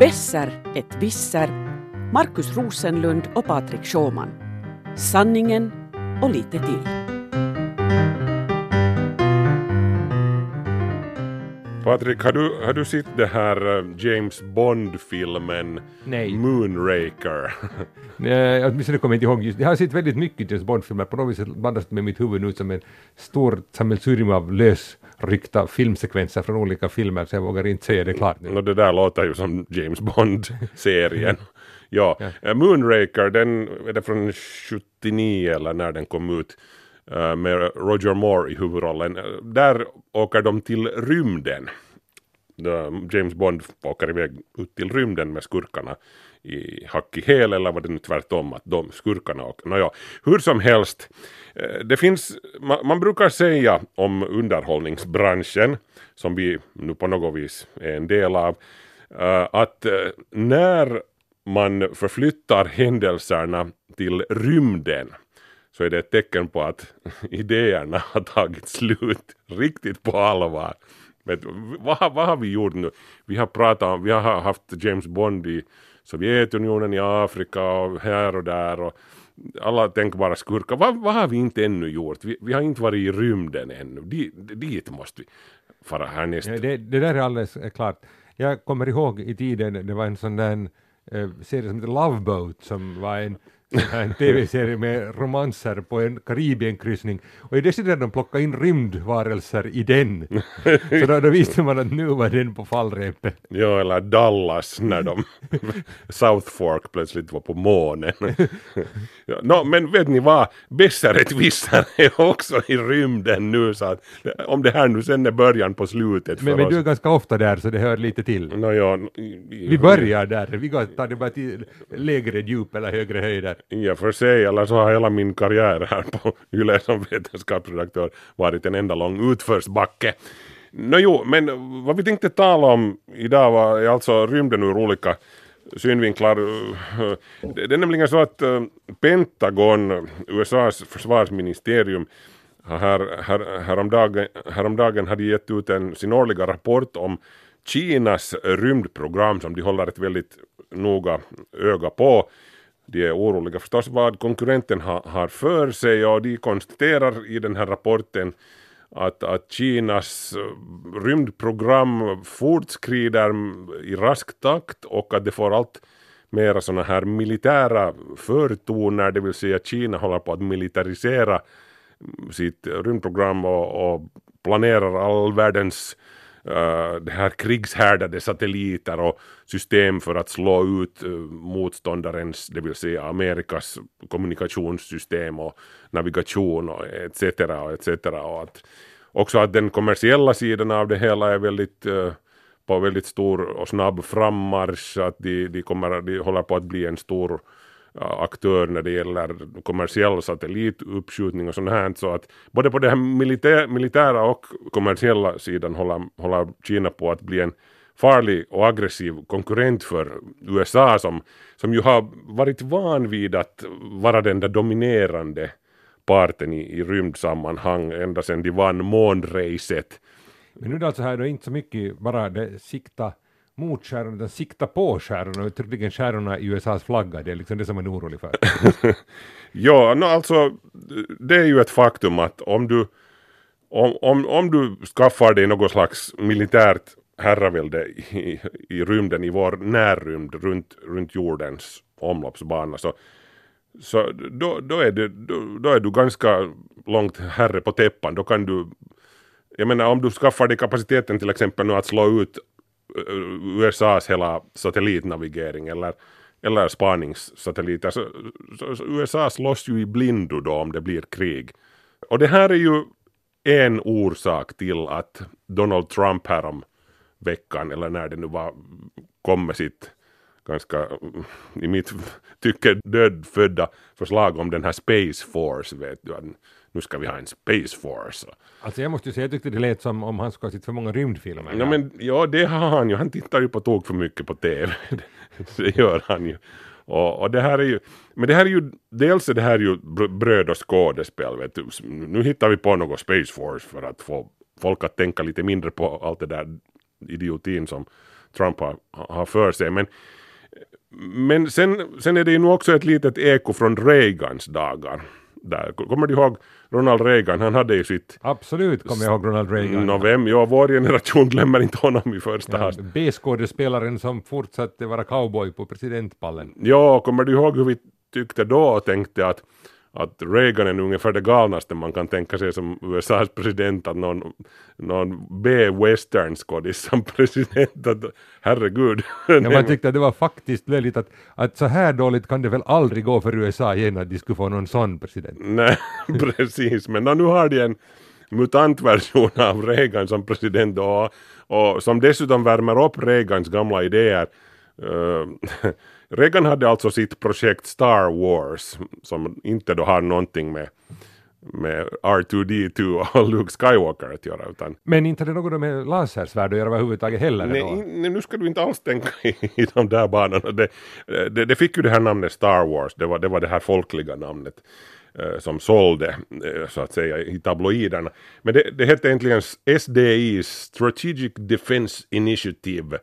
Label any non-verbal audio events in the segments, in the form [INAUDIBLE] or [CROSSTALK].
Besser ett visser, Markus Rosenlund och Patrik Schåman. Sanningen och lite till. Patrik, har du, har du sett det här eh, James Bond-filmen Nej. Moonraker? [LAUGHS] Nej, åtminstone kommer jag inte ihåg just Jag har sett väldigt mycket James Bond-filmer, på något vis bandas med mitt huvud nu som en stor sammelsurium av lösryckta filmsekvenser från olika filmer, så jag vågar inte säga det klart nu. Nå, det där låter ju som James Bond-serien. [LAUGHS] ja, eh, Moonraker, den är det från 79 eller när den kom ut eh, med Roger Moore i huvudrollen. Eh, Där åker de till rymden. James Bond åker iväg ut till rymden med skurkarna i hack i häl eller var det nu tvärtom att de skurkarna och Nåja, hur som helst. Eh, det finns, man, man brukar säga om underhållningsbranschen som vi nu på något vis är en del av eh, att eh, när man förflyttar händelserna till rymden så är det ett tecken på att [LAUGHS] idéerna har tagit slut riktigt på allvar. Men vad, har- vad har vi gjort nu? Vi har pratat om, vi har haft James Bond i Sovjetunionen, i Afrika och här och där och alla tänkbara skurkar. Vad, vad har vi inte ännu gjort? Vi, vi har inte varit i rymden ännu. Dit, dit måste vi fara härnäst. Ja, det, det där är alldeles eh, klart. Jag kommer ihåg i tiden, det var en sån där eh, serie som heter Love Boat som var en, en tv-serie med romanser på en Karibienkryssning och i dessutom de plockade in rymdvarelser i den. Så då, då visste man att nu var den på fallrepet. Ja, eller Dallas när de South Fork plötsligt var på månen. ja, no, men vet ni vad? Bessaret vissar är också i rymden nu så att om det här nu sen är början på slutet för Men, men oss. du är ganska ofta där så det hör lite till. Nå, ja, Vi börjar där, vi tar det bara till lägre djup eller högre höjder. I och för sig, eller så har hela min karriär här på [LAUGHS] Yle som vetenskapsredaktör varit en enda lång utförsbacke. Nå jo, men vad vi tänkte tala om idag var är alltså rymden ur olika synvinklar. Det är nämligen så att eh, Pentagon, USAs försvarsministerium, har här, här, häromdagen, häromdagen hade gett ut en, sin årliga rapport om Kinas rymdprogram som de håller ett väldigt noga öga på. De är oroliga förstås vad konkurrenten ha, har för sig och de konstaterar i den här rapporten att, att Kinas eh, rymdprogram fortskrider i rask takt och att det får allt mera sådana här militära förtoner, det vill säga Kina håller på att militarisera sitt rymdprogram och, och planerar all världens Eh, det här krigshärdade satelliter och system för att slå ut uh, motståndarens, det vill säga Amerikas kommunikationssystem och navigation och etc. och etc. Och att, också att den kommersiella sidan av det hela är väldigt eh, på väldigt stor och snabb frammarsch, att de, de, kommer, de håller på att bli en stor Äh, aktör när det gäller kommersiell satellituppskjutning och sånt här. Så att både på den här militär, militära och kommersiella sidan håller, håller Kina på att bli en farlig och aggressiv konkurrent för USA som, som ju har varit van vid att vara den där dominerande parten i, i rymdsammanhang ända sedan de vann månracet. Men nu är det alltså här då inte så mycket bara det sikta mot stjärnorna, utan sikta på stjärnorna, och uttryckligen stjärnorna i USAs flagga, det är liksom det som man är orolig för. [LAUGHS] Ja, no, alltså det är ju ett faktum att om du, om, om, om du skaffar dig något slags militärt herravälde i, i rymden, i vår närrymd runt, runt jordens omloppsbana så, så då, då, är det, då, då är du ganska långt herre på täppan. Då kan du, jag menar om du skaffar dig kapaciteten till exempel nu att slå ut USAs hela satellitnavigering eller, eller spaningssatelliter så, så, så USA slåss ju i blindo då om det blir krig. Och det här är ju en orsak till att Donald Trump härom veckan eller när det nu var kom med sitt ganska i mitt tycke dödfödda förslag om den här Space Force vet du. Nu ska vi ha en Space Force. Alltså jag måste ju säga, jag tyckte det lät som om han skulle ha sett för många rymdfilmer. Ja, men, ja, det har han ju. Han tittar ju på tok för mycket på TV. [LAUGHS] det gör han ju. Och, och det här är ju, men det här är ju, dels är det här ju br- bröd och skådespel. Vet du. Nu hittar vi på något Space Force för att få folk att tänka lite mindre på allt det där idiotin som Trump har, har för sig. Men, men sen, sen är det ju nog också ett litet eko från Reagans dagar. Där. Kommer du ihåg Ronald Reagan? Han hade ju sitt Absolut kommer jag ihåg Ronald Reagan. Novem, ja, vår generation glömmer inte honom i första Ja, hast. B-skådespelaren som fortsatte vara cowboy på presidentpallen. Ja, kommer du ihåg hur vi tyckte då och tänkte att, att Reagan är ungefär det galnaste man kan tänka sig som USAs president, att någon, någon B-western-skådis som [LAUGHS] president, att herregud. Ja, man tyckte att det var faktiskt väldigt att, att så här dåligt kan det väl aldrig gå för USA igen att de skulle få någon sån president. Nej, [LAUGHS] precis, men nu har de en mutantversion av Reagan som president och, och som dessutom värmer upp Reagans gamla idéer. Uh, [LAUGHS] Reagan hade alltså sitt projekt Star Wars som inte då har någonting med, med R2D2 och Luke Skywalker att göra utan Men inte det något med lasersvärd att göra överhuvudtaget heller Nej, nej, nu ska du inte alls tänka [LAUGHS] i, i de där banorna. Det, det, det fick ju det här namnet Star Wars, det var det, var det här folkliga namnet eh, som sålde, eh, så att säga, i tabloiderna. Men det, det hette egentligen SDI, Strategic Defense Initiative.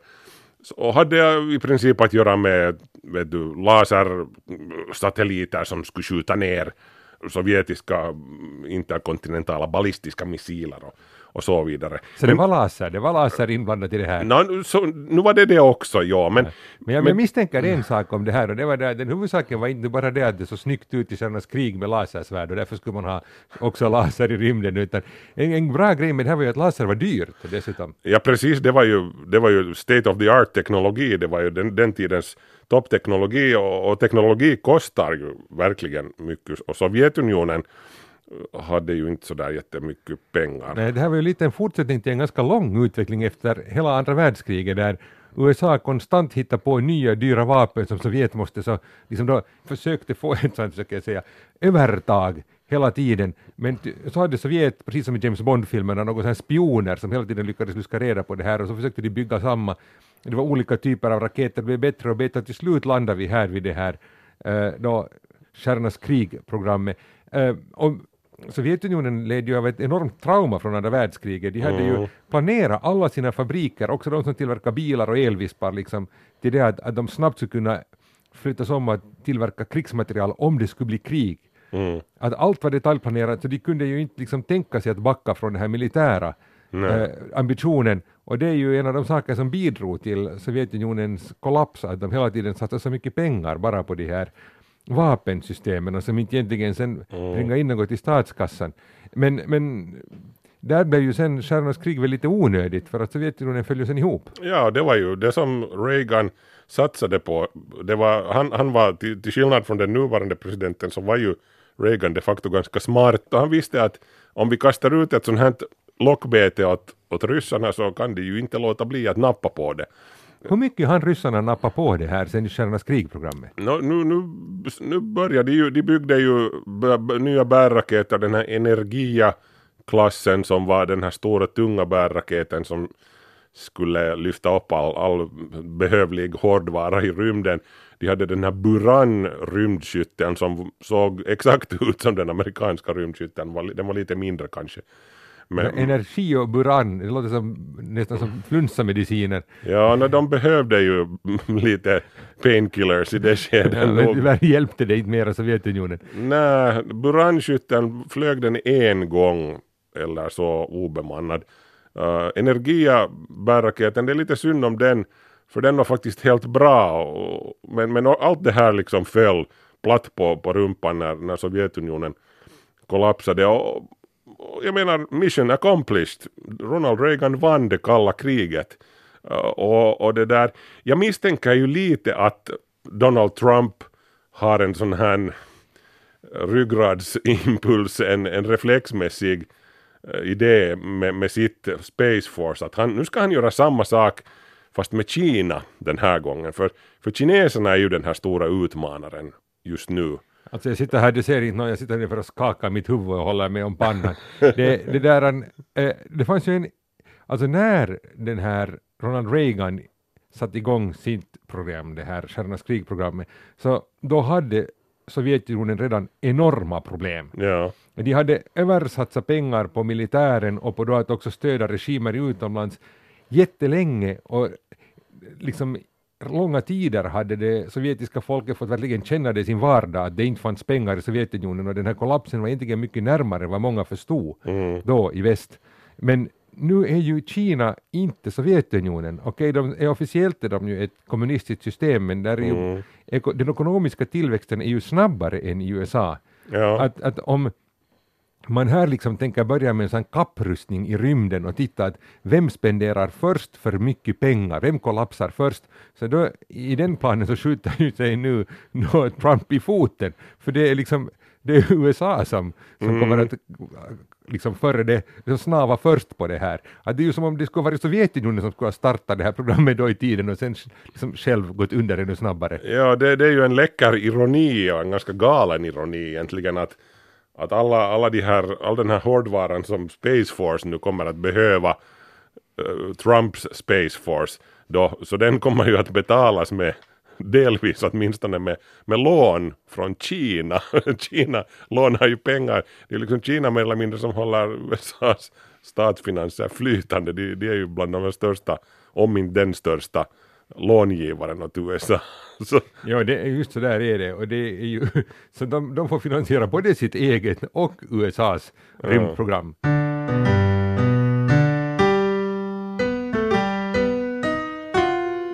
Och hade i princip att göra med vet du, lasersatelliter som skulle skjuta ner sovjetiska interkontinentala ballistiska missiler och, och så vidare. Så det var laser, det var laser inblandat i det här. Nu- så, nu var det det också, ja. Men, Men jag men, misstänker en sak om det här och det var det den huvudsaken var inte bara det att det såg snyggt ut i Stjärnornas krig med lasersvärd och därför skulle man ha också laser i rymden utan en, en bra grej med det här var ju att laser var dyrt dessutom. ja, precis, det var, ju, det var ju state of the art teknologi. Det var ju den, den tidens toppteknologi och, och teknologi kostar ju verkligen mycket. Och Sovjetunionen hade ju inte sådär jättemycket pengar. Nej, det här var ju lite en fortsättning till en ganska lång utveckling efter hela andra världskriget där USA konstant hittade på nya dyra vapen som Sovjet måste så liksom då försökte få ett sånt, försöker jag säga, övertag hela tiden. Men så hade Sovjet, precis som i James Bond-filmerna, några sådana spioner som hela tiden lyckades luska reda på det här och så försökte de bygga samma. Det var olika typer av raketer, det blev bättre och bättre och till slut landade vi här vid det här eh, då Stjärnornas krig-programmet. Eh, och Sovjetunionen led ju av ett enormt trauma från andra världskriget. De hade ju planerat alla sina fabriker, också de som tillverkar bilar och elvispar, liksom, till det att, att de snabbt skulle kunna flyttas om att tillverka krigsmaterial om det skulle bli krig. Mm. Att allt var detaljplanerat, så de kunde ju inte liksom tänka sig att backa från den här militära eh, ambitionen. Och det är ju en av de saker som bidrog till Sovjetunionens kollaps, att de hela tiden satsade så mycket pengar bara på de här vapensystemen och som inte egentligen sen bringar in något i statskassan. Men, men där blev ju sen Stjärnornas krig väl lite onödigt för att Sovjetunionen föll ju sen ihop. Ja, det var ju det som Reagan satsade på. Det var, han, han var, till, till skillnad från den nuvarande presidenten, så var ju Reagan de facto ganska smart. Och han visste att om vi kastar ut ett sånt här lockbete åt, åt ryssarna så kan de ju inte låta bli att nappa på det. Hur mycket han ryssarna nappa på det här sen i Stjärnornas krig-programmet? Nu, nu, nu började de ju, de byggde ju nya bärraketer, den här Energia-klassen som var den här stora tunga bärraketen som skulle lyfta upp all, all behövlig hårdvara i rymden. De hade den här Buran rymdskytten som såg exakt [LAUGHS] ut som den amerikanska rymdskytten, den var lite mindre kanske. Men, Energi och buran, det låter som, nästan som flunsamediciner. ja, no, de behövde ju [LAUGHS] lite painkillers i det skedet. Men nog. tyvärr hjälpte det inte mera Sovjetunionen. Nej, Buranskytten flög den en gång eller så obemannad. Uh, Energia bärraketen, det är lite synd om den för den var faktiskt helt bra och, men, men allt det här liksom föll platt på, på rumpan när, när Sovjetunionen kollapsade och jag menar mission accomplished. Ronald Reagan vann det kalla kriget. Eh, och, och det där, jag misstänker ju lite att Donald Trump har en sån här eh, ryggradsimpuls, en, en reflexmässig eh, idé med, med sitt Space Force. Att han, nu ska han göra samma sak fast med Kina den här gången. För, för kineserna är ju den här stora utmanaren just nu. Alltså jag sitter här, du ser inte någon, jag sitter här för att skaka mitt huvud och hålla mig om pannan. Det, det där, eh, det fanns ju en, alltså när den här Ronald Reagan satte igång sitt program, det här Stjärnornas krig-programmet, så då hade Sovjetunionen redan enorma problem. Ja, De hade översatsat pengar på militären och på då att också stödja regimer utomlands jättelänge och liksom långa tider hade det sovjetiska folket fått verkligen känna det i sin vardag, att det inte fanns pengar i Sovjetunionen och den här kollapsen var egentligen mycket närmare vad många förstod Mm. då i väst. Men nu är ju Kina inte Sovjetunionen. Okej, de är officiellt är de ju ett kommunistiskt system, men där är ju, Mm. den ekonomiska tillväxten är ju snabbare än i USA. Ja. Att, att om man här liksom tänker börja med en sån kapprustning i rymden och titta att vem spenderar först för mycket pengar, vem kollapsar först? Så då i den planen så skjuter ju sig nu Trump i foten, för det är liksom det är USA som, som Mm. kommer att liksom före det, liksom snava först på det här. Att det är ju som om det skulle vara Sovjetunionen som skulle ha startat det här programmet då i tiden och sen liksom själv gått under ännu snabbare. Ja, det, det är ju en läcker ironi och en ganska galen ironi egentligen att, att alla, alla de här, all den här hårdvaran som Space Force nu kommer att behöva, uh, Trumps Space Force, då, så den kommer ju att betalas med delvis åtminstone med, med lån från Kina. [LAUGHS] Kina lånar ju pengar. Det är liksom Kina mer eller mindre som håller USAs statsfinanser flytande. Det, de är ju bland de största, om inte den största, långivaren åt USA. [LAUGHS] Så, Ja, det är just så där är det. Och det är ju, [LAUGHS] så de, de får finansiera både sitt eget och USAs rymdprogram.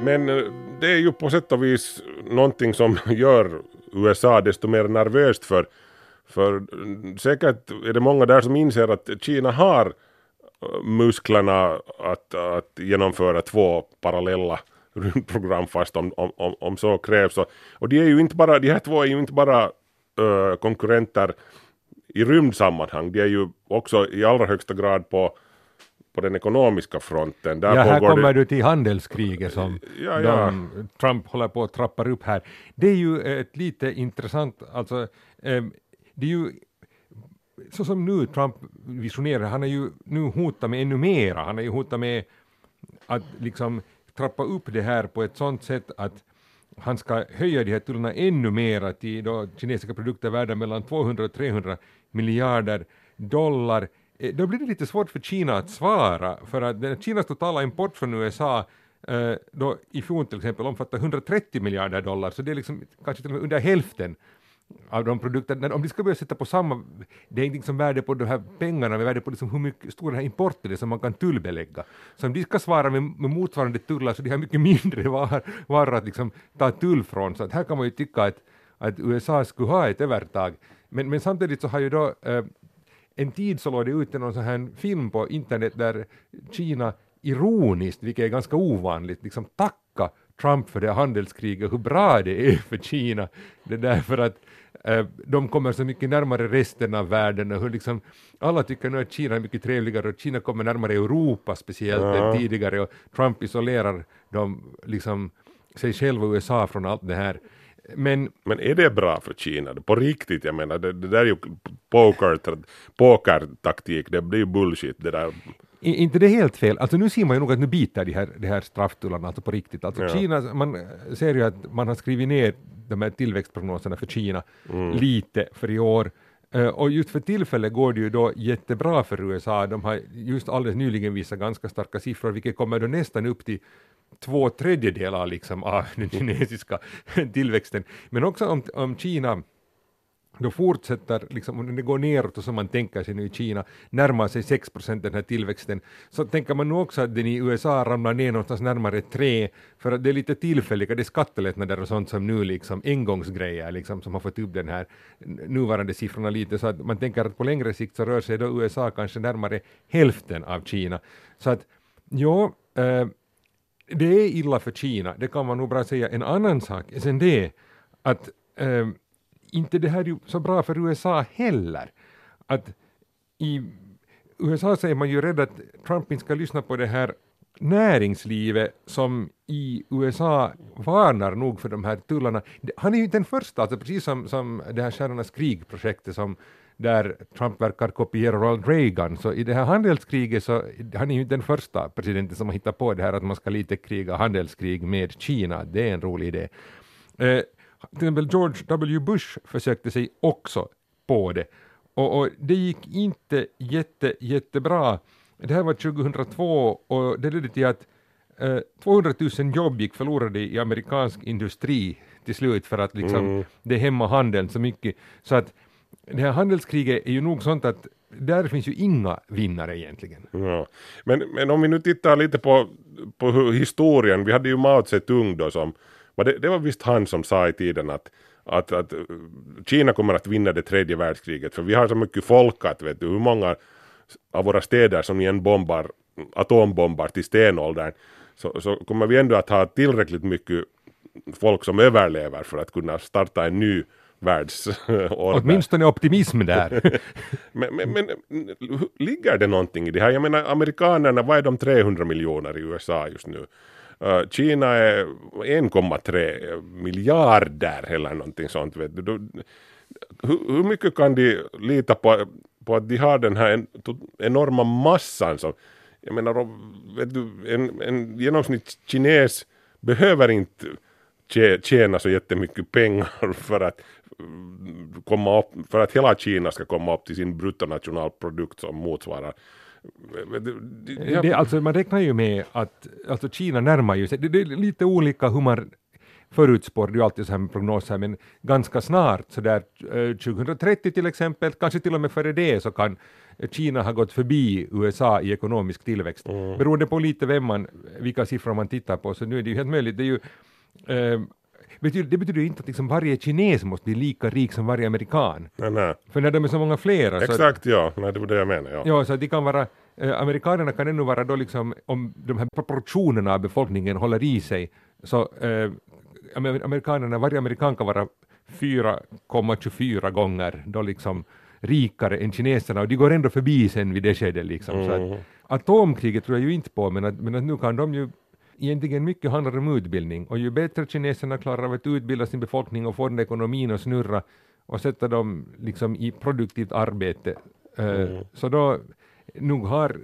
Men eh, det är ju på sätt och vis någonting som [LAUGHS] gör USA desto mer nervöst för, för eh, säkert är det många där som inser att Kina har eh, musklerna att, att genomföra två parallella rymdprogram fast om, om, om, om så krävs. Och, de, är ju inte bara, de här två är ju inte bara eh, konkurrenter i rymdsammanhang, de är ju också i allra högsta grad på, på den ekonomiska fronten. Där Ja, här kommer det, du till handelskriget som Ja, ja. Trump håller på att trappar upp här. Det är ju ett lite intressant, alltså det är ju så som nu Trump visionerar, han är ju nu hotat med ännu mera, han är ju hotat med att liksom trappa upp det här på ett sådant sätt att han ska höja de här tullarna ännu mera till då kinesiska produkter värda mellan 200 och 300 miljarder dollar. Eh, då blir det lite svårt för Kina att svara, för att Kinas totala import från USA eh, då i fjol till exempel omfattar 130 miljarder dollar, så det är liksom kanske till och med under hälften av de produkterna, om de ska börja sätta på samma, det är inte liksom värde på de här pengarna, men värde på liksom hur mycket stor den här importen är som man kan tullbelägga. Så om de ska svara med, med motsvarande tullar så de har mycket [LAUGHS] mindre var, varor att liksom ta tull från, så att här kan man ju tycka att, att USA skulle ha ett övertag. Men, men samtidigt så har ju då eh, en tid så låg det ute någon sån här film på internet där Kina ironiskt, vilket är ganska ovanligt, liksom tacka Trump för det här handelskriget, hur bra det är för Kina. Det är därför att de kommer så mycket närmare resten av världen och hur liksom alla tycker nu att Kina är mycket trevligare och Kina kommer närmare Europa speciellt Ja. än tidigare och Trump isolerar dem liksom sig själv och USA från allt det här. Men Men är det bra för Kina? På riktigt, jag menar, det, det där är ju poker, pokertaktik, det blir ju bullshit det där. I, inte det helt fel. Alltså nu ser man ju nog att nu biter de här, de här strafftullarna alltså på riktigt. Alltså Ja. Kina, man eh, ser ju att man har skrivit ner de här tillväxtprognoserna för Kina lite för i år. Eh, och just för tillfället går det ju då jättebra för USA. De har just alldeles nyligen visat ganska starka siffror, vilket kommer då nästan upp till två tredjedelar liksom av den [LAUGHS] kinesiska tillväxten. Men också om, om Kina då fortsätter, liksom, om det går neråt och som man tänker sig nu i Kina, närmar sig 6 procent den här tillväxten, så tänker man nu också att den i USA ramlar ner någonstans närmare 3, för att det är lite tillfälliga, det är skattelättnader och sånt som nu liksom engångsgrejer liksom, som har fått upp den här nuvarande siffrorna lite, så att man tänker att på längre sikt så rör sig då USA kanske närmare hälften av Kina. Så att, ja, äh, det är illa för Kina, det kan man nog bra säga. En annan sak är sen det att äh, inte det här är ju så bra för USA heller. Att i USA säger man ju rädd att Trump inte ska lyssna på det här näringslivet som i USA varnar nog för de här tullarna. Han är ju inte den första, alltså precis som, som det här Stjärnornas krig-projektet som där Trump verkar kopiera Ronald Reagan, så i det här handelskriget så han är ju inte den första presidenten som har hittat på det här att man ska lite kriga handelskrig med Kina, det är en rolig idé. Eh, till exempel George W. Bush försökte sig också på det. Och, och det gick inte jätte, jättebra. Det här var 2002 och det ledde till att eh, 200 000 jobb gick förlorade i amerikansk industri till slut för att liksom Mm. det hämmar handeln så mycket. Så att det här handelskriget är ju nog sånt att där finns ju inga vinnare egentligen. Ja. Men, men om vi nu tittar lite på, på historien, vi hade ju Mao Zedong då som, det, det var visst han som sa i tiden att, att, att eh, Kina kommer att vinna det tredje världskriget för vi har så mycket folk att vet du hur många av våra städer som igen bombar, atombombar till stenåldern så, så kommer vi ändå att ha tillräckligt mycket folk som överlever för att kunna starta en ny världsordning. Åtminstone optimism där. [LAUGHS] Men, men, men ligger det någonting i det här? Jag menar amerikanerna, vad är de 300 miljoner i USA just nu? Kina är 1,3 miljarder eller någonting sånt. Vet du. Hur, hur mycket kan de lita på, på att de har den här en, to- enorma massan som, jag menar, vet du, en, en genomsnittskines behöver inte tjäna så jättemycket pengar [LAUGHS] för att komma upp, för att hela Kina ska komma upp till sin bruttonationalprodukt som motsvarar vet du, de- ja, det, alltså, man räknar ju med att alltså, Kina närmar ju sig, det, det är lite olika hur man förutspår, det är ju alltid så här med prognoser, men ganska snart, så där eh, 2030 till exempel, kanske till och med före det, så kan Kina ha gått förbi USA i ekonomisk tillväxt. Beroende på lite vem man, vilka siffror man tittar på, så nu är det ju helt möjligt. Det, är ju, eh, betyder, det betyder inte att liksom varje kines måste bli lika rik som varje amerikan. nej, nej. För när de är så många flera så Exakt ja, nej, det var det jag menade. Ja. Ja, så att de kan vara, eh, amerikanerna kan ännu vara då liksom, om de här proportionerna av befolkningen håller i sig, så eh, amer- amerikanerna, varje amerikan kan vara 4,24 gånger då liksom rikare än kineserna och de går ändå förbi sen vid det skedet liksom. Så att, atomkriget tror jag ju inte på, men att, men att nu kan de ju egentligen mycket handlar om utbildning. Och ju bättre kineserna klarar av att utbilda sin befolkning och få den ekonomin att snurra och sätta dem liksom i produktivt arbete eh, så då nog har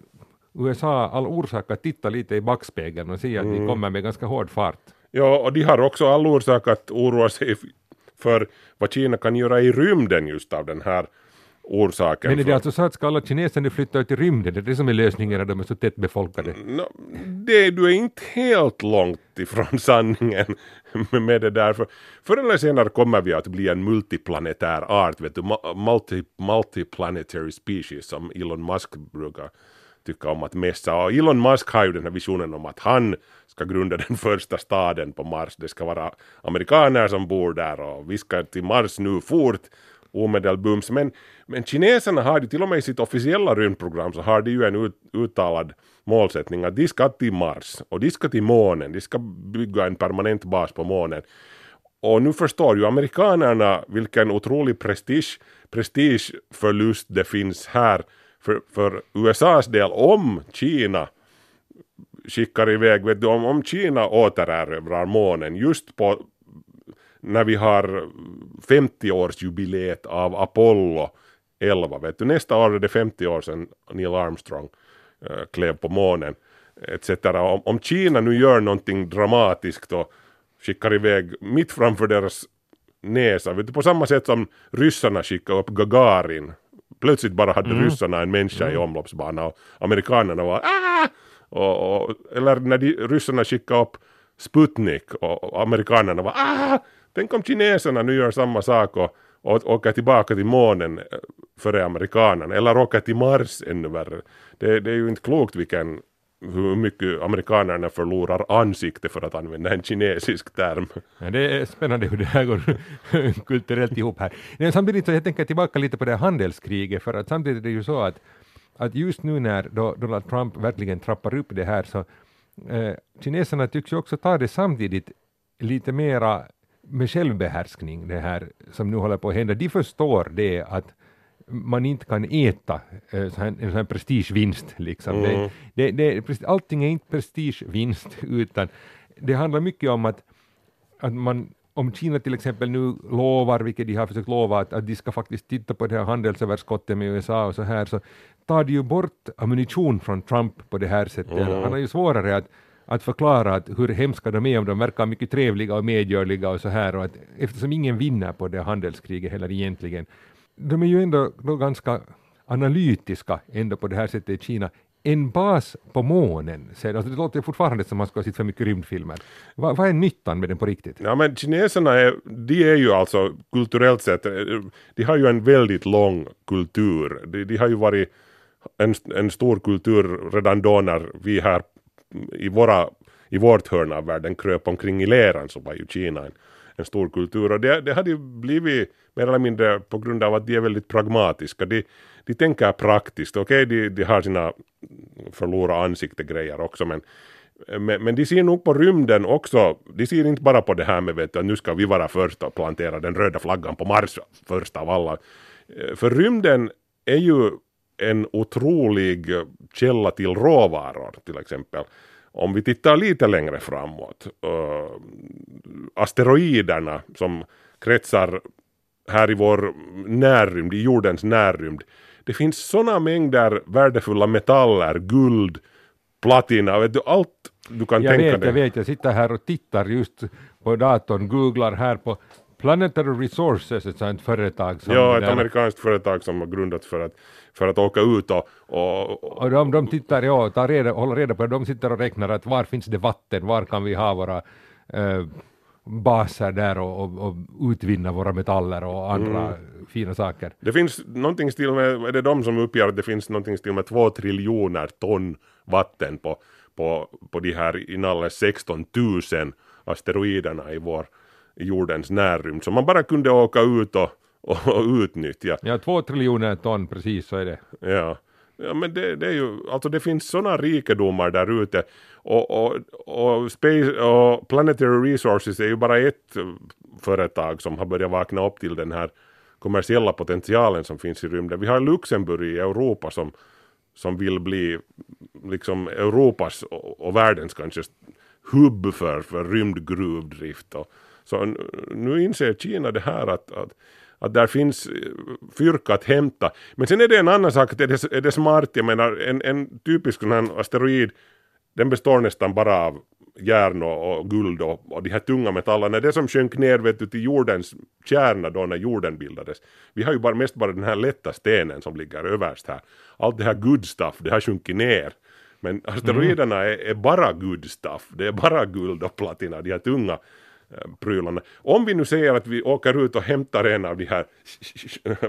USA all orsak att titta lite i backspegeln och se att de kommer med ganska hård fart. ja, och de har också all orsak att oroa sig för vad Kina kan göra i rymden just av den här orsaken. Men är för- det alltså så att ska alla kineser nu flytta ut i rymden? Det är det som är lösningen när de är så tätt befolkade? Nå, det, du är inte helt långt ifrån sanningen med det där. För förr eller senare kommer vi att bli en multiplanetär art, vet du, multi, multiplanetary species som Elon Musk brukar tycka om att mässa. Och Elon Musk har ju den här visionen om att han ska grunda [LAUGHS] den första staden på Mars. Det ska vara amerikaner som bor där och vi ska till Mars nu fort omedelbums. Men, men kineserna har ju till och med i sitt officiella rymdprogram så har de ju en ut, uttalad målsättning att de ska till Mars och de ska till månen, de ska bygga en permanent bas på månen. Och nu förstår ju amerikanerna vilken otrolig prestige, prestigeförlust det finns här för, för USAs del om Kina skickar iväg, vet du, om, om Kina återerövrar månen just på när vi har 50-årsjubileet av Apollo 11, vet du, nästa år är det 50 år sedan Neil Armstrong eh, klev på månen, etc. Om, om Kina nu gör någonting dramatiskt och skickar iväg mitt framför deras näsa, vet du, på samma sätt som ryssarna skickade upp Gagarin. Plötsligt bara hade ryssarna en människa i omloppsbana och amerikanerna var ah! och, och, eller när de, ryssarna skickade upp Sputnik och, och amerikanerna var ah! Tänk om kineserna nu gör samma sak och, och åker tillbaka till månen före amerikanerna eller åker till Mars ännu värre. Det, det är ju inte klokt vilken hur mycket amerikanerna förlorar ansikte för att använda en kinesisk term. Ja, det är spännande hur det här går [LAUGHS] kulturellt ihop här. Men samtidigt så jag tänker tillbaka lite på det här handelskriget, för att samtidigt är det ju så att, att just nu när då Donald Trump verkligen trappar upp det här så eh, kineserna tycks ju också ta det samtidigt lite mera med självbehärskning det här som nu håller på att hända. De förstår det att man inte kan äta eh, en sån här prestigevinst. Liksom. Det, det, det, presti- allting är inte prestigevinst [LAUGHS] utan det handlar mycket om att, att man om Kina till exempel nu lovar, vilket de har försökt lova, att, att de ska faktiskt titta på det här handelsöverskottet med USA och så här, så tar de ju bort ammunition från Trump på det här sättet. Han har ju svårare att, att förklara att hur hemska de är om de verkar mycket trevliga och medgörliga och så här, och att, eftersom ingen vinner på det handelskriget heller egentligen. De är ju ändå då ganska analytiska ändå på det här sättet i Kina, en bas på månen. Alltså det låter fortfarande som att man ska ha sett för mycket rymdfilmer. Va, vad är nyttan med den på riktigt? Ja men kineserna är, de är ju alltså kulturellt sett, eh, de har ju en väldigt lång kultur. De, de har ju varit en, en stor kultur redan då när vi här i, våra, i vårt hörn av världen kröp omkring i leran så var ju Kina en, en stor kultur och det, det hade ju blivit mer eller mindre på grund av att de är väldigt pragmatiska. De, de tänker praktiskt, okej okay, de, de har sina förlora ansikte-grejer också men men, men de ser nog på rymden också, de ser inte bara på det här med vet, att nu ska vi vara först och plantera den röda flaggan på Mars först av alla. Eh, för rymden är ju en otrolig källa till råvaror till exempel. Om vi tittar lite längre framåt, uh, asteroiderna som kretsar här i vår närrymd, i jordens närrymd, det finns sådana mängder värdefulla metaller, guld, platina, vet du, allt du kan jag tänka vet, dig. Jag vet, jag sitter här och tittar just på datorn, googlar här på Planetary Resources, ett sånt företag som... Ja, ett där- amerikanskt företag som har grundats för att, för att åka ut och, och, och de, de tittar, ja, tar reda, håller reda på det, de sitter och räknar att var finns det vatten, var kan vi ha våra eh, baser där och, och, och utvinna våra metaller och andra fina saker. det finns någonting stil med, är det de som uppger att det finns någonting stil med två triljoner ton vatten på, på, på de här inalles 16 000 asteroiderna i vår jordens närrymd som man bara kunde åka ut och, och, och utnyttja. Ja, två triljoner ton, precis så är det. Ja. Ja men det, det är ju, alltså det finns sådana rikedomar där ute och, och, och, space, och Planetary Resources är ju bara ett företag som har börjat vakna upp till den här kommersiella potentialen som finns i rymden. Vi har Luxemburg i Europa som, som vill bli liksom Europas och, och världens kanske hubb för, för rymdgruvdrift. Och, så nu inser Kina det här att, att att där finns eh, fyrka att hämta. Men sen är det en annan sak, att är det, är det smart, jag menar en, en typisk sån här asteroid, den består nästan bara av järn och, och guld och, och de här tunga metallerna, det som sjönk ner vet du, till jordens kärna då när jorden bildades. Vi har ju bara, mest bara den här lätta stenen som ligger överst här. Allt det här good stuff, det har sjunkit ner. Men asteroiderna är, är bara good stuff, det är bara guld och platina, de här tunga prylarna. Om vi nu säger att vi åker ut och hämtar en av de här,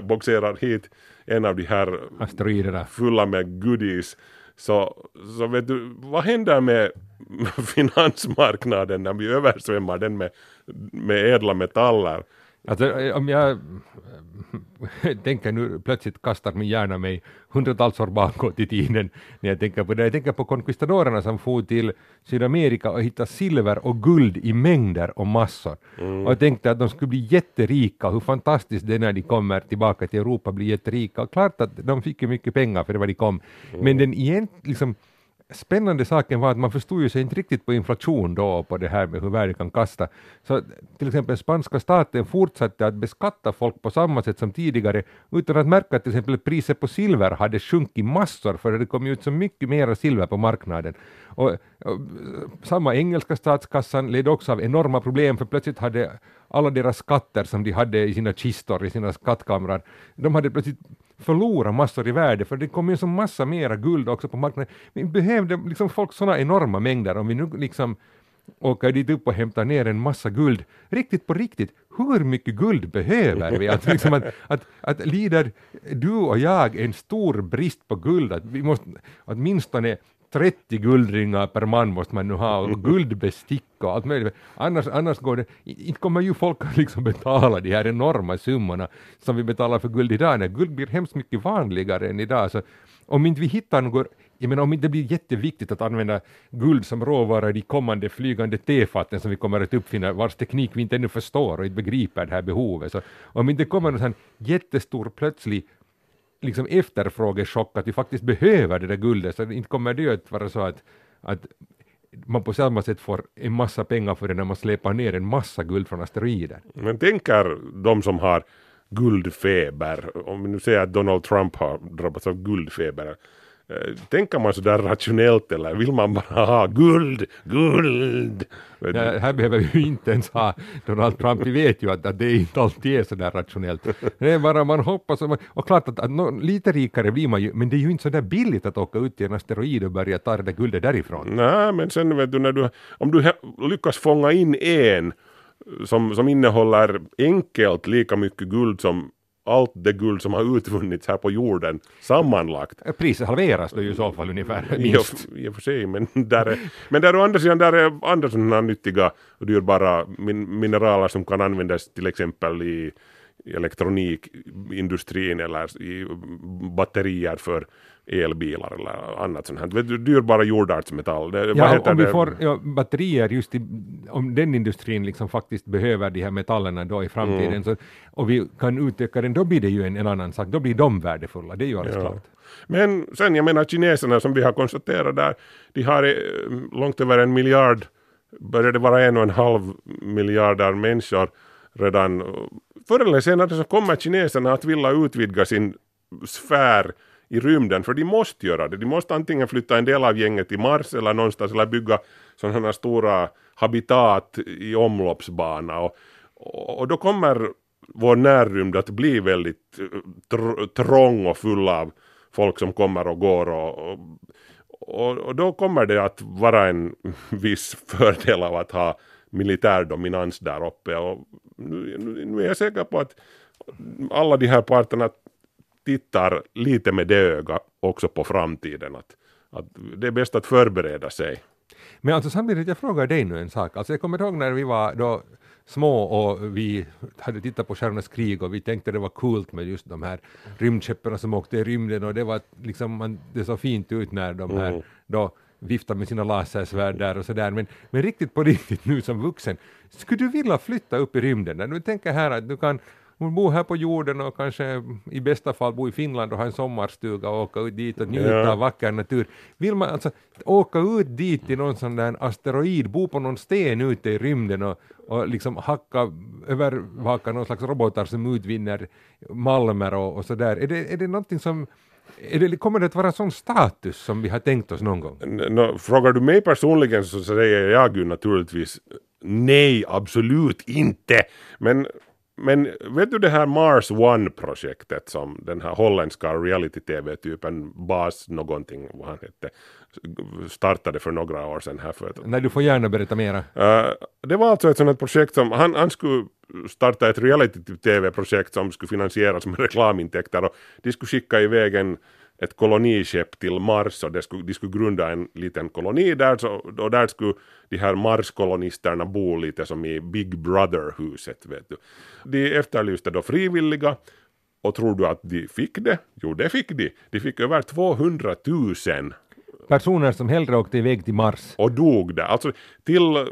[LAUGHS] boxerar hit en av de här Asteroiderna. fulla med goodies, så, så vet du, vad händer med [LAUGHS] finansmarknaden när vi översvämmar den med, med ädla metaller? Alltså, eh, om jag eh, [LAUGHS] tänker nu, plötsligt kastar min hjärna mig hundratals år bakåt i tiden när jag tänker på det. Jag tänker på konkvistadorerna som for till Sydamerika och hittade silver och guld i mängder och massor. Och jag tänkte att de skulle bli jätterika, hur fantastiskt det är när de kommer tillbaka till Europa blir jätterika. Och klart att de fick ju mycket pengar för det var de kom. Men den egent, liksom, spännande saken var att man förstod ju sig inte riktigt på inflation då och på det här med hur värde kan kasta. Så till exempel spanska staten fortsatte att beskatta folk på samma sätt som tidigare utan att märka att till exempel priset på silver hade sjunkit massor för det kom ju ut så mycket mera silver på marknaden. Och, och, samma engelska statskassan led också av enorma problem för plötsligt hade alla deras skatter som de hade i sina kistor, i sina skattkamrar, de hade plötsligt förlora massor i värde för det kom ju så massa mera guld också på marknaden. Vi behövde liksom folk sådana enorma mängder om vi nu liksom åker dit upp och hämtar ner en massa guld. Riktigt på riktigt, hur mycket guld behöver vi? Att, liksom att, att, att lider du och jag en stor brist på guld, att vi måste åtminstone 30 guldringar per man måste man nu ha och guldbestick och allt möjligt. Annars, annars går det, inte kommer ju folk att liksom betala de här enorma summorna som vi betalar för guld idag. När guld blir hemskt mycket vanligare än idag. Så om inte vi hittar något, jag menar om inte det blir jätteviktigt att använda guld som råvara i de kommande flygande tefaten som vi kommer att uppfinna, vars teknik vi inte ännu förstår och inte begriper det här behovet. Så om inte det kommer någon sån jättestor plötslig liksom efterfrågechock att vi faktiskt behöver det där guldet så inte kommer det ju att vara så att, att man på samma sätt får en massa pengar för det när man släpar ner en massa guld från asteroider. Men tänker de som har guldfeber, om vi nu säger att Donald Trump har drabbats av guldfeber, tänker man så där rationellt eller vill man bara ha guld, guld? Ja, här behöver vi ju inte ens ha Donald Trump, vi vet ju att, att det inte alltid är så där rationellt. Det är bara man hoppas, och, man, och klart att, att nå, lite rikare blir man ju, men det är ju inte så där billigt att åka ut till en asteroid och börja ta det där guldet därifrån. Nej, men sen vet du, när du om du lyckas fånga in en som, som innehåller enkelt lika mycket guld som allt det guld som har utvunnits här på jorden sammanlagt. Priset halveras då ju i så fall ungefär, minst. I och för sig, men där är, men där å andra sidan där är andra sådana nyttiga och dyrbara min, mineraler som kan användas till exempel i elektronikindustrin eller i batterier för elbilar eller annat sånt här. Dyrbara jordartsmetall. Det, Ja, om vi det? får ja, batterier just i, om den industrin liksom faktiskt behöver de här metallerna då i framtiden Mm. så, och vi kan utöka den, då blir det ju en, en annan sak, då blir de värdefulla, det är ju alldeles Ja. klart. Men sen, jag menar kineserna som vi har konstaterat där, de har eh, långt över en miljard, börjar det vara en och en halv miljarder människor redan. Förr eller senare så kommer kineserna att vilja utvidga sin sfär i rymden, för de måste göra det. De måste antingen flytta en del av gänget till Mars eller någonstans eller bygga sådana stora habitat i omloppsbana. Och, och, och då kommer vår närrymd att bli väldigt eh, tr- trång och full av folk som kommer och går och, och, och då kommer det att vara en [LAUGHS] viss fördel av att ha militär dominans där uppe och nu, nu, nu är jag säker på att alla de här parterna tittar lite med det öga också på framtiden att, att det är bäst att förbereda sig. Men alltså samtidigt, jag frågar dig nu en sak. Alltså jag kommer ihåg när vi var då små och vi hade tittat på Stjärnornas krig och vi tänkte det var coolt med just de här rymdskeppen som åkte i rymden och det var liksom, man, det såg fint ut när de här Mm. då viftar med sina lasersvärd där och sådär. Men, men riktigt på riktigt nu som vuxen, skulle du vilja flytta upp i rymden? När du tänker här att du kan bo här på jorden och kanske i bästa fall bo i Finland och ha en sommarstuga och åka ut dit och njuta Ja. av vacker natur. Vill man alltså åka ut dit till någon sån där asteroid, bo på någon sten ute i rymden och, och liksom hacka, övervaka någon slags robotar som utvinner malmer och, och sådär. Är det, är det någonting som det, kommer det att vara sån status som vi har tänkt oss någon gång? No, frågar du mig personligen så säger jag ju naturligtvis nej, absolut inte. Men, men vet du det här Mars One-projektet som den här holländska reality-tv-typen Bas någonting, vad han hette, startade för några år sedan här för Nej, du får gärna berätta mera. Uh, det var alltså ett här projekt som, han, han skulle starta ett reality-tv-projekt som skulle finansieras med reklamintäkter och de skulle skicka iväg en, ett koloniskepp till Mars och det skulle, de skulle grunda en liten koloni där så, och där skulle de här Mars-kolonisterna bo lite som i Big Brother-huset. Vet du. De efterlyste då frivilliga och tror du att de fick det? Jo, det fick de. De fick över 200 000 Personer som hellre åkte iväg till Mars. och dog där. Alltså till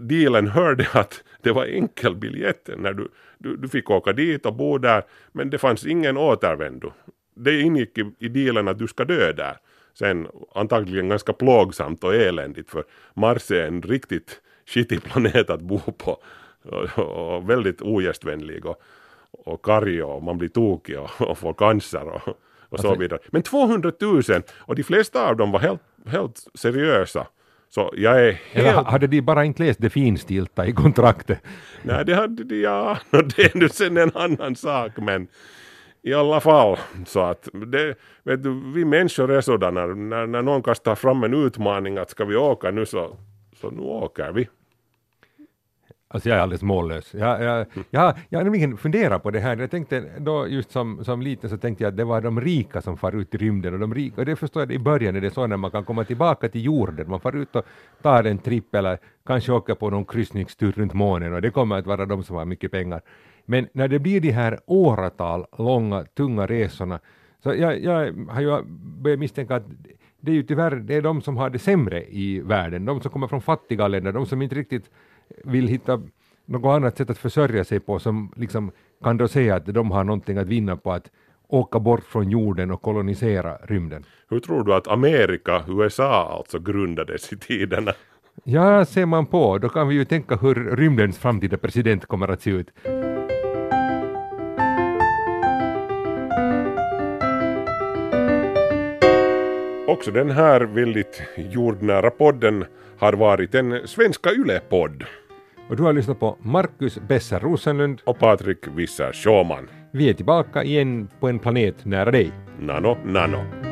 dealen hörde att det var enkel biljett när du, du, du fick åka dit och bo där men det fanns ingen återvändo. Det ingick i, i dealen att du ska dö där. Sen antagligen ganska plågsamt och eländigt för Mars är en riktigt skitig [LAUGHS] planet att bo på och, och väldigt ogästvänlig och, och karg och man blir tokig och, och får cancer och, och så Alltså- vidare. Men 200 000 och de flesta av dem var helt, helt seriösa. Så jag är Eller helt... ha- hade de bara inte läst det finstilta i kontraktet? Nej, det hade de, ja. [LAUGHS] Det är nu sen en annan sak, men i alla fall så att det, vet du, vi människor är sådana, när, när någon kastar fram en utmaning att ska vi åka nu så, så nu åker vi. Alltså jag är alldeles mållös. Jag, jag, jag, jag har nämligen funderat på det här. Jag tänkte då just som, som liten så tänkte jag att det var de rika som far ut i rymden och de rika, och det förstår jag i början är det så när man kan komma tillbaka till jorden. Man far ut och tar en tripp eller kanske åker på någon kryssningstur runt månen och det kommer att vara de som har mycket pengar. Men när det blir de här åratal långa tunga resorna så jag, jag har ju börjat misstänka att det är ju tyvärr det är de som har det sämre i världen, de som kommer från fattiga länder, de som inte riktigt vill hitta något annat sätt att försörja sig på som liksom kan då säga att de har någonting att vinna på att åka bort från jorden och kolonisera rymden. Hur tror du att Amerika, USA alltså grundades i tiderna? Ja, ser man på, då kan vi ju tänka hur rymdens framtida president kommer att se ut. Också den här väldigt jordnära podden har varit en svenska Yle-podd. Och du har lyssnat på Marcus Besser Rosenlund. Och Patrik Wisser Schåman. Vi är tillbaka igen på en planet nära dig. Nano, nano.